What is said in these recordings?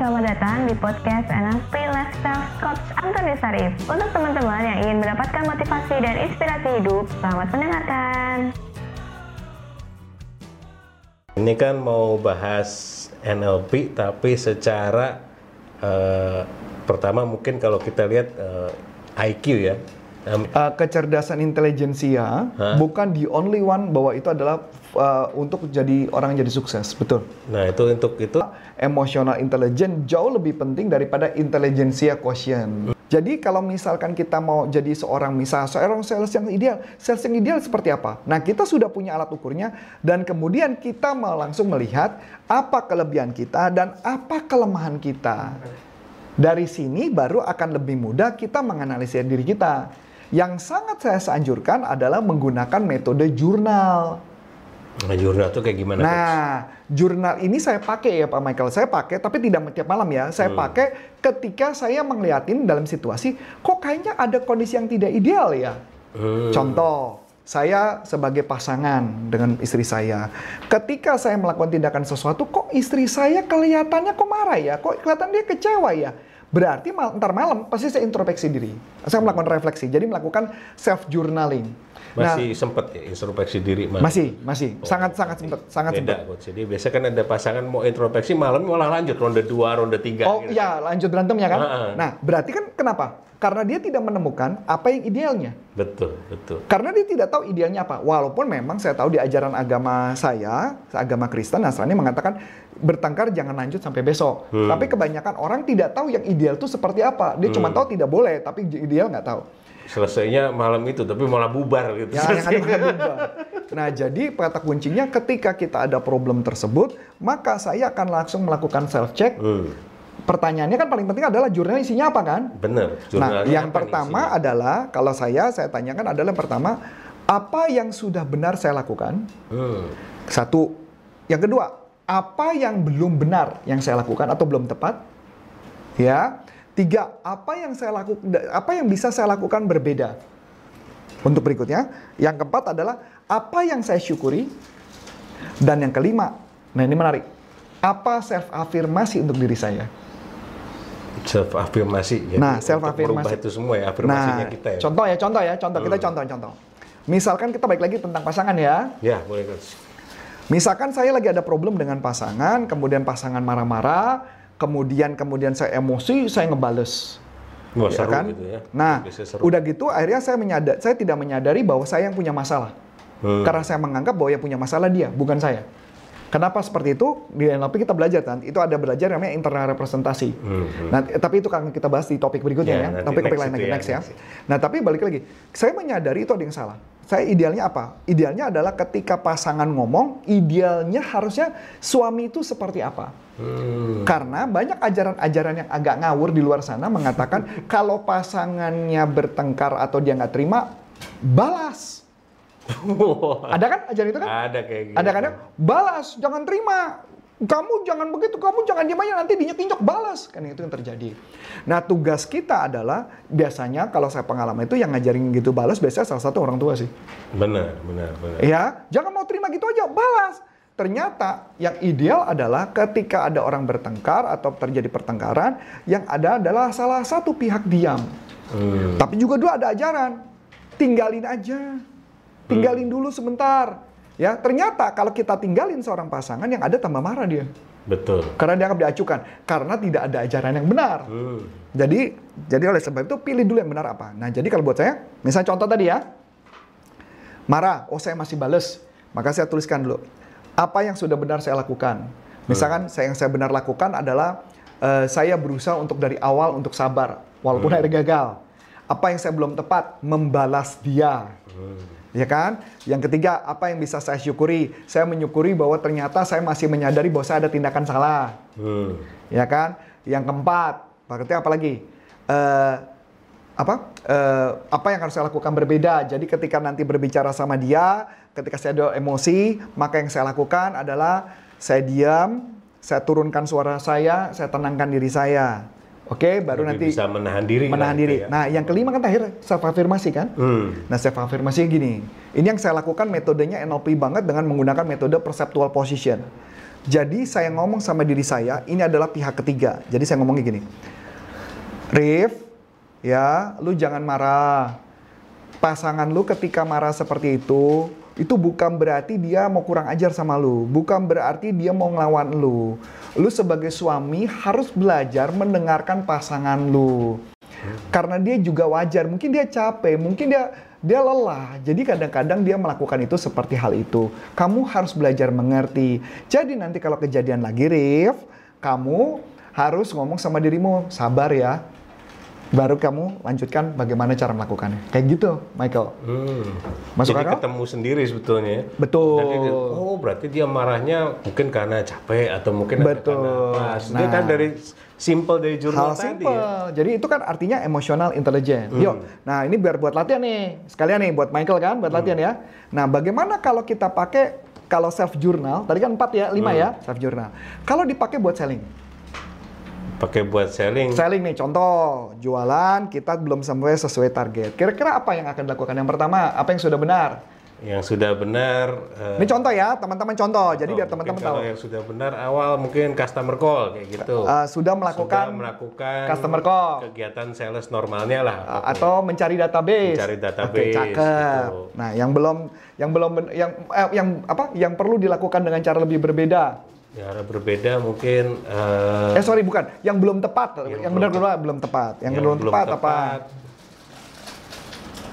selamat datang di podcast NLP Lifestyle Coach Antoni Sarif. Untuk teman-teman yang ingin mendapatkan motivasi dan inspirasi hidup, selamat mendengarkan. Ini kan mau bahas NLP tapi secara eh, pertama mungkin kalau kita lihat eh, IQ ya. Uh, kecerdasan intelijensia Hah? bukan the only one bahwa itu adalah uh, untuk jadi orang jadi sukses, betul. Nah itu untuk itu Emotional intelligence jauh lebih penting daripada intelijensia quotient. Jadi kalau misalkan kita mau jadi seorang misal seorang sales yang ideal, sales yang ideal seperti apa? Nah kita sudah punya alat ukurnya dan kemudian kita mau langsung melihat apa kelebihan kita dan apa kelemahan kita. Dari sini baru akan lebih mudah kita menganalisis diri kita. Yang sangat saya anjurkan adalah menggunakan metode jurnal. nah, jurnal tuh kayak gimana? Coach? Nah, jurnal ini saya pakai ya Pak Michael. Saya pakai tapi tidak tiap malam ya. Saya pakai ketika saya melihatin dalam situasi kok kayaknya ada kondisi yang tidak ideal ya. Hmm. Contoh, saya sebagai pasangan dengan istri saya. Ketika saya melakukan tindakan sesuatu kok istri saya kelihatannya kok marah ya? Kok kelihatan dia kecewa ya? Berarti mal, ntar malam pasti saya introspeksi diri. Saya melakukan refleksi. Jadi melakukan self journaling. Masih sempet ya introspeksi diri Mas? Nah, masih, masih, sangat sangat sempet, sangat Beda sempet. coach. Jadi biasa kan ada pasangan mau introspeksi malam malah lanjut ronde 2, ronde 3 Oh gitu. iya, lanjut berantemnya kan? Heeh. Nah, berarti kan kenapa? Karena dia tidak menemukan apa yang idealnya. Betul, betul. Karena dia tidak tahu idealnya apa. Walaupun memang saya tahu di ajaran agama saya, agama Kristen, Nasrani mengatakan bertengkar jangan lanjut sampai besok. Hmm. Tapi kebanyakan orang tidak tahu yang ideal itu seperti apa. Dia cuma tahu tidak boleh, tapi ideal nggak tahu. Selesainya malam itu tapi malah bubar gitu. Ya, yang berubah. Nah, jadi kata kuncinya ketika kita ada problem tersebut, maka saya akan langsung melakukan self check. Hmm, Pertanyaannya kan paling penting adalah jurnal isinya apa kan? bener. Nah, yang pertama isinya? adalah kalau saya saya tanyakan adalah yang pertama apa yang sudah benar saya lakukan? Hmm. Satu. Yang kedua, apa yang belum benar yang saya lakukan atau belum tepat? Ya. Tiga, apa yang saya lakukan apa yang bisa saya lakukan berbeda? Untuk berikutnya, yang keempat adalah apa yang saya syukuri? Dan yang kelima, nah ini menarik. Apa self afirmasi untuk diri saya? self afirmasi. Nah, self afirmasi. itu semua ya afirmasinya Nah, kita ya. contoh ya, contoh ya, contoh kita contoh, contoh. Misalkan kita balik lagi tentang pasangan ya. Ya, boleh. Misalkan saya lagi ada problem dengan pasangan, kemudian pasangan marah-marah, kemudian kemudian saya emosi, saya ngebales. Wah, Ya seru kan? gitu ya. Nah, seru. udah gitu akhirnya saya menyadar, saya tidak menyadari bahwa saya yang punya masalah. Hmm. Karena saya menganggap bahwa yang punya masalah dia, bukan saya. Kenapa seperti itu? Di NLP kita belajar kan, itu ada belajar namanya internal representasi. Hmm, hmm. Nah, tapi itu akan kita bahas di topik berikutnya Ya, ya, nanti topik topik next lain lagi ya, next ya. next. Nah, tapi balik lagi, saya menyadari itu ada yang salah. Saya idealnya apa? Idealnya adalah ketika pasangan ngomong, idealnya harusnya suami itu seperti apa? Hmm. Karena banyak ajaran-ajaran yang agak ngawur di luar sana mengatakan kalau pasangannya bertengkar atau dia nggak terima, balas. Ada kan ajaran itu kan? Ada kayak gitu. Ada kan ya? Balas, jangan terima. Kamu jangan begitu, kamu jangan diam aja nanti diinjek-injek balas. Kan itu yang terjadi. Nah tugas kita adalah biasanya kalau saya pengalaman itu yang ngajarin gitu balas biasanya salah satu orang tua sih. Benar, benar, benar. Ya, jangan mau terima gitu aja, balas. Ternyata yang ideal adalah ketika ada orang bertengkar atau terjadi pertengkaran, yang ada adalah salah satu pihak diam. Hmm. Tapi juga dua ada ajaran, tinggalin aja, tinggalin dulu sebentar. Ya, ternyata kalau kita tinggalin seorang pasangan yang ada tambah marah dia. Betul. Karena dianggap diacukan, karena tidak ada ajaran yang benar. Hmm. Jadi, jadi oleh sebab itu pilih dulu yang benar apa. Nah, jadi kalau buat saya, misalnya contoh tadi ya, marah, oh saya masih bales, maka saya tuliskan dulu apa yang sudah benar saya lakukan. Misalkan saya yang saya benar lakukan adalah eh, saya berusaha untuk dari awal untuk sabar, walaupun akhirnya gagal. Apa yang saya belum tepat, membalas dia. Ya kan? Yang ketiga, apa yang bisa saya syukuri? Saya menyukuri bahwa ternyata saya masih menyadari bahwa saya ada tindakan salah Hmm. ya kan? Yang keempat, berarti apa lagi? Eh, apa? Eh, apa yang harus saya lakukan berbeda. Jadi ketika nanti berbicara sama dia, ketika saya ada emosi, maka yang saya lakukan adalah saya diam, saya turunkan suara saya, saya tenangkan diri saya. Oke, baru Lebih nanti bisa menahan diri. menahan lah, diri. gitu ya. Nah, yang kelima kan terakhir self afirmasi kan? Hmm. Nah, self afirmasi gini. Ini yang saya lakukan metodenya NLP banget dengan menggunakan metode perceptual position. Jadi saya ngomong sama diri saya, ini adalah pihak ketiga. Jadi saya ngomongnya gini, Rif, ya, lu jangan marah. Pasangan lu ketika marah seperti itu, itu bukan berarti dia mau kurang ajar sama lu. Bukan berarti dia mau ngelawan lu. Lu sebagai suami harus belajar mendengarkan pasangan lu. Karena dia juga wajar, mungkin dia capek, mungkin dia dia lelah. Jadi kadang-kadang dia melakukan itu seperti hal itu. Kamu harus belajar mengerti. Jadi nanti kalau kejadian lagi Rif, kamu harus ngomong sama dirimu, sabar ya. Baru kamu lanjutkan bagaimana cara melakukannya. Kayak gitu, Michael. Hmm. Masuk Jadi akal? ketemu sendiri sebetulnya. ya. Betul. Jadi, oh berarti dia marahnya mungkin karena capek atau mungkin Betul. karena apa. Dia Nah. kan dari simple dari Hal jurnal tadi simple. ya. Jadi itu kan artinya emotional intelligence. Yuk. Nah, ini biar buat latihan nih. Sekalian nih buat Michael kan, buat latihan ya. Nah, bagaimana kalau kita pakai kalau self journal, tadi kan 4 ya, 5 ya, self journal. Kalau dipakai buat selling. Pakai buat selling. Selling nih, contoh, jualan kita belum sampai sesuai target. Kira-kira apa yang akan dilakukan? Yang pertama, apa yang sudah benar? Yang sudah benar. eh, Ini contoh ya, teman-teman contoh. Jadi biar mungkin teman-teman tahu. Kalau yang sudah benar awal mungkin customer call kayak gitu. Uh, sudah melakukan sudah melakukan customer call. kegiatan sales normalnya lah. Uh, atau mencari database. Mencari database, cakep. gitu. Nah, yang belum yang belum yang eh, yang apa? Yang perlu dilakukan dengan cara lebih berbeda. Cara berbeda mungkin eh, Eh sorry bukan, yang belum tepat. Yang, Yang benar belum kedua belum tepat. Yang, belum, tepat, apa?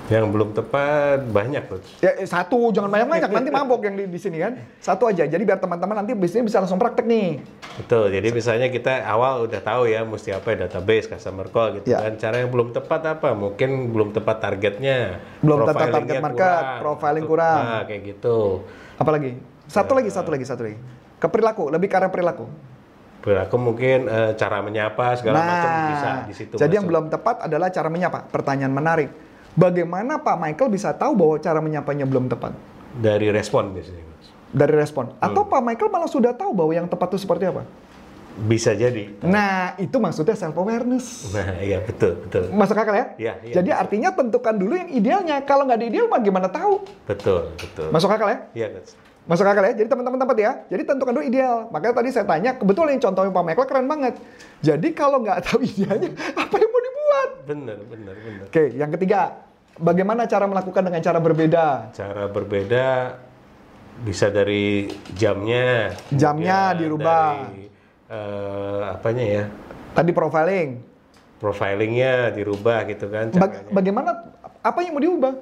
Yang belum tepat banyak tuh. Ya eh, satu, jangan banyak-banyak nanti mabok yang di, di sini kan. Satu aja. Jadi biar teman-teman nanti bisnisnya bisa langsung praktek nih. Betul. Jadi misalnya kita awal udah tahu ya mesti apa ya, database, customer call gitu Ya. kan. Cara yang belum tepat apa? Mungkin belum tepat targetnya. Belum tepat target market, profiling Atau- kurang. Nah, kayak gitu. Apalagi? Satu lagi, satu lagi, satu lagi. Ke perilaku, lebih ke arah perilaku. Perilaku mungkin eh, cara menyapa segala macam bisa di situ. Nah, jadi yang masuk. belum tepat adalah cara menyapa. Pertanyaan menarik. Bagaimana Pak Michael bisa tahu bahwa cara menyapanya belum tepat? dari respon biasanya. Mas. Dari respon. Atau Hmm. Pak Michael malah sudah tahu bahwa yang tepat itu seperti apa? Bisa jadi. Nah, itu maksudnya self awareness. Nah, iya betul, betul. Masuk akal ya? Iya, iya, Jadi artinya tentukan dulu yang idealnya. Kalau nggak ada ideal, mah gimana tahu? Betul, betul. Masuk akal ya? Iya, Coach. Masuk akal ya? Jadi teman-teman tempat ya. Jadi tentukan dulu ideal. Makanya tadi saya tanya, kebetulan yang contohnya Pak Michael keren banget. Jadi kalau nggak tahu idealnya, apa yang mau dibuat? Benar, benar, benar. Oke, yang ketiga, bagaimana cara melakukan dengan cara berbeda? Cara berbeda bisa dari jamnya. Jamnya dirubah. Dari eh, apanya ya? Tadi profiling. Profilingnya dirubah gitu kan caranya. bagaimana? Apa yang mau diubah?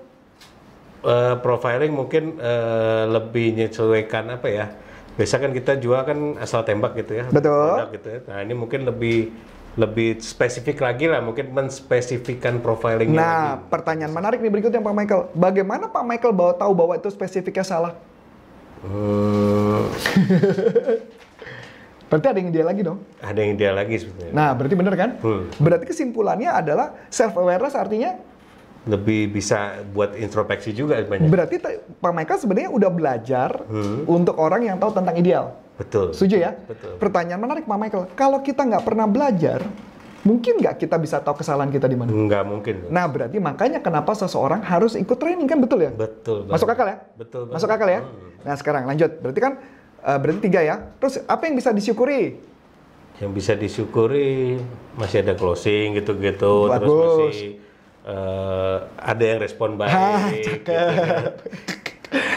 Eh, profiling mungkin eh, lebih menyesuaikan apa ya? Biasa kan kita jual kan asal tembak gitu ya. Betul. produk gitu ya. Nah, ini mungkin lebih lebih spesifik lagi lah, mungkin menspesifikkan profilingnya Nah, lagi. pertanyaan menarik nih berikutnya Pak Michael. Bagaimana Pak Michael bawa tahu bahwa itu spesifiknya salah? Hmm, Berarti ada yang dia lagi dong. ada yang dia lagi sebetulnya. Nah, berarti benar kan? Hmm. Berarti kesimpulannya adalah self awareness artinya Lebih bisa buat introspeksi juga banyak. berarti Pak Michael sebenarnya udah belajar Hmm. untuk orang yang tahu tentang ideal. Betul. Setuju ya? Betul. Pertanyaan menarik Pak Michael. Kalau kita nggak pernah belajar, mungkin nggak kita bisa tahu kesalahan kita di mana? Nggak mungkin. Nah, berarti makanya kenapa seseorang harus ikut training kan betul ya? Betul. Masuk banget. akal ya? Betul. banget. Masuk akal ya? Hmm. Nah, sekarang lanjut. Berarti kan eh, berarti tiga ya. Terus apa yang bisa disyukuri? Yang bisa disyukuri masih ada closing gitu-gitu, terus masih eh, ada yang respon baik. Hah, gitu cakep. kan.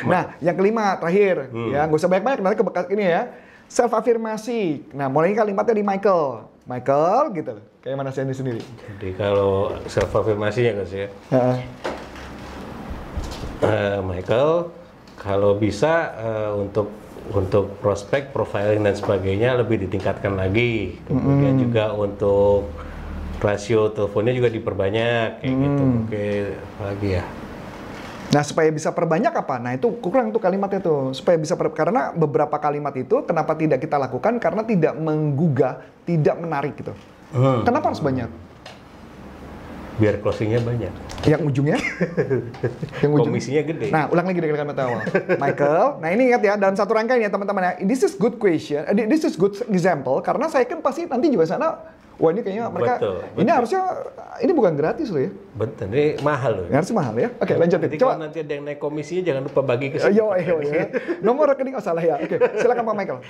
Nah, yang kelima terakhir Hmm. ya, nggak usah banyak-banyak nanti ke bekas ini ya. Self afirmasi. Nah, mulai kalimatnya di Michael. Michael gitu. Kayak mana saya sendiri. Jadi kalau self afirmasi ya guys ya. Eh, Michael, kalau bisa eh, untuk untuk prospek, profiling dan sebagainya lebih ditingkatkan lagi. Kemudian juga untuk rasio teleponnya juga diperbanyak kayak gitu. Oke, lagi ya. Nah, supaya bisa perbanyak apa? Nah, itu kurang tuh kalimatnya tuh. Supaya bisa per- karena beberapa kalimat itu kenapa tidak kita lakukan karena tidak menggugah, tidak menarik gitu. Hmm. Kenapa harus banyak? Biar closingnya banyak. Yang ujungnya? yang ujung. Komisinya gede. Nah, ulang lagi dari kalimat awal. Michael, nah ini ingat ya, dalam satu rangkaian ya teman-teman ya, this is good question, eh, this is good example, karena saya kan pasti nanti juga sana, wah ini kayaknya mereka, Betul, ini betul. harusnya, ini bukan gratis loh ya, Betul, ini mahal loh. ini harusnya mahal ya. Oke, lanjut. Jadi Coba, nanti ada yang naik komisinya jangan lupa bagi ke Ayo, ayo, ya. Nomor rekening, oh salah ya. Oke, silakan Pak Michael.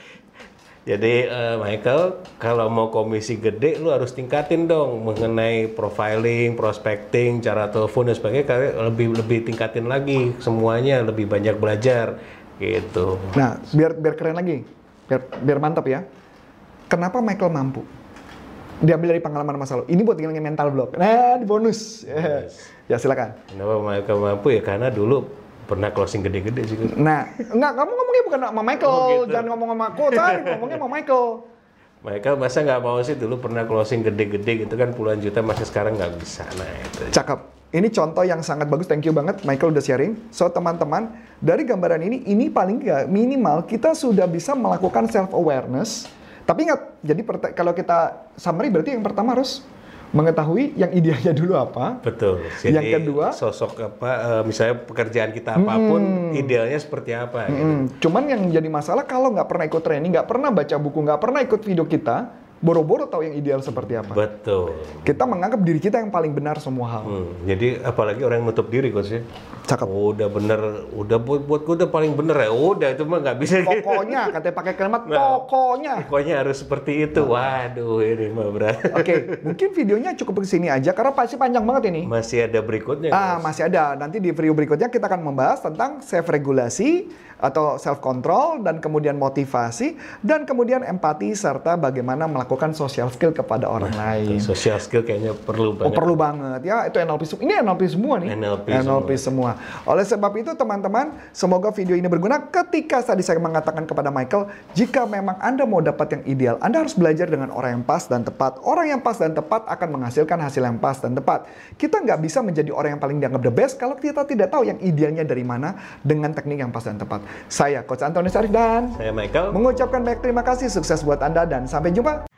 Jadi eh, Michael, kalau mau komisi gede, lu harus tingkatin dong mengenai profiling, prospecting, cara telepon dan sebagainya. Kalian lebih lebih tingkatin lagi semuanya, lebih banyak belajar gitu. Nah, biar biar keren lagi, biar biar mantap ya. Kenapa Michael mampu? Diambil dari pengalaman masa lalu. Ini buat ngilangin mental block. Nah, di bonus. ya silakan. Kenapa Michael mampu ya? Karena dulu pernah closing gede-gede sih. Nah, enggak, kamu ngomongnya bukan sama Michael, Oh, gitu. jangan ngomong sama aku, Chan. ngomongnya sama Michael. Michael masa nggak mau sih dulu pernah closing gede-gede gitu kan puluhan juta masih sekarang nggak bisa. Nah itu. Cakep. Ini contoh yang sangat bagus, thank you banget Michael udah sharing. So teman-teman, dari gambaran ini, ini paling nggak minimal kita sudah bisa melakukan self awareness. Tapi ingat, jadi kalau kita summary berarti yang pertama harus mengetahui yang idealnya dulu apa. Betul. Yang kedua? sosok apa eh, misalnya pekerjaan kita apa pun idealnya seperti apa gitu. Hmm, cuman yang jadi masalah kalau nggak pernah ikut training, nggak pernah baca buku, nggak pernah ikut video kita, boro-boro tahu yang ideal seperti apa. Betul. Kita menganggap diri kita yang paling benar semua hal. Hmm, jadi apalagi orang yang nutup diri coach ya. Cakep. Oh, udah bener, udah buat buat gue udah paling bener ya. Udah itu mah nggak bisa. gitu. Pokoknya, katanya pakai kalimat Nah. pokoknya. Pokoknya harus seperti itu. Waduh, ini mah berat. Oke, mungkin videonya cukup ke sini aja karena pasti panjang banget ini. Masih ada berikutnya. Ah, Coach. masih ada. Nanti di video berikutnya kita akan membahas tentang self regulasi atau self control dan kemudian motivasi dan kemudian empati serta bagaimana melakukan social skill kepada orang lain. Social skill kayaknya perlu Oh, banget. perlu banget ya itu NLP semua. Ini NLP semua nih. NLP semua. Oleh sebab itu teman-teman, semoga video ini berguna ketika tadi saya mengatakan kepada Michael, jika memang Anda mau dapat yang ideal, Anda harus belajar dengan orang yang pas dan tepat. Orang yang pas dan tepat akan menghasilkan hasil yang pas dan tepat. Kita nggak bisa menjadi orang yang paling dianggap the best kalau kita tidak tahu yang idealnya dari mana dengan teknik yang pas dan tepat. Saya Coach Antoni Sarif dan Saya Michael. mengucapkan banyak terima kasih, sukses buat Anda dan sampai jumpa.